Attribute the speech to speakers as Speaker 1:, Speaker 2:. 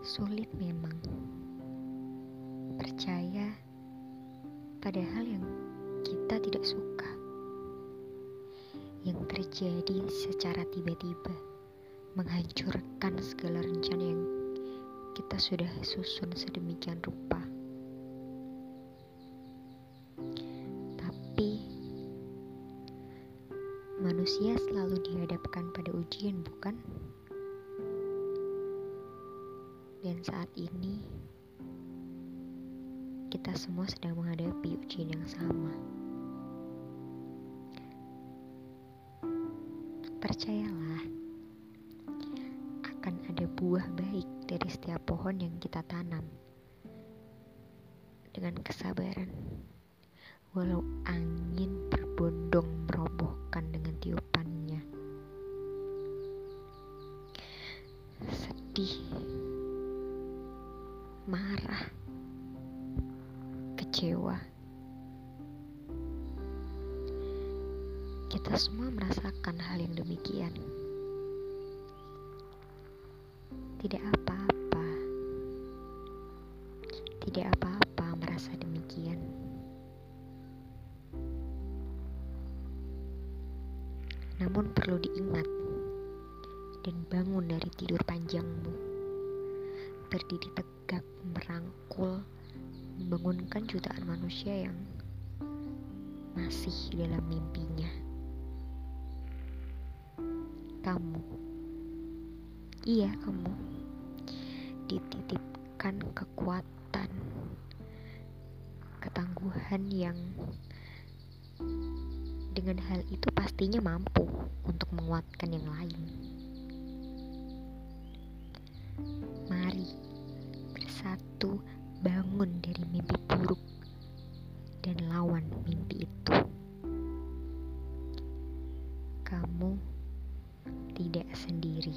Speaker 1: Sulit memang percaya pada hal yang kita tidak suka, yang terjadi secara tiba-tiba, menghancurkan segala rencana yang kita sudah susun sedemikian rupa. Tapi manusia selalu dihadapkan pada ujian, bukan? Dan saat ini, kita semua sedang menghadapi ujian yang sama. Percayalah, akan ada buah baik dari setiap pohon yang kita tanam. Dengan kesabaran, walau angin berbondong merobohkan dengan tiupannya. Sedih marah, kecewa. Kita semua merasakan hal yang demikian. Tidak apa-apa, tidak apa-apa merasa demikian. Namun perlu diingat dan bangun dari tidur panjangmu berdiri tegak, merangkul, membangunkan jutaan manusia yang masih dalam mimpinya. Kamu, iya, kamu dititipkan kekuatan, ketangguhan yang dengan hal itu pastinya mampu untuk menguatkan yang lain. Dan lawan mimpi itu. Kamu tidak sendiri.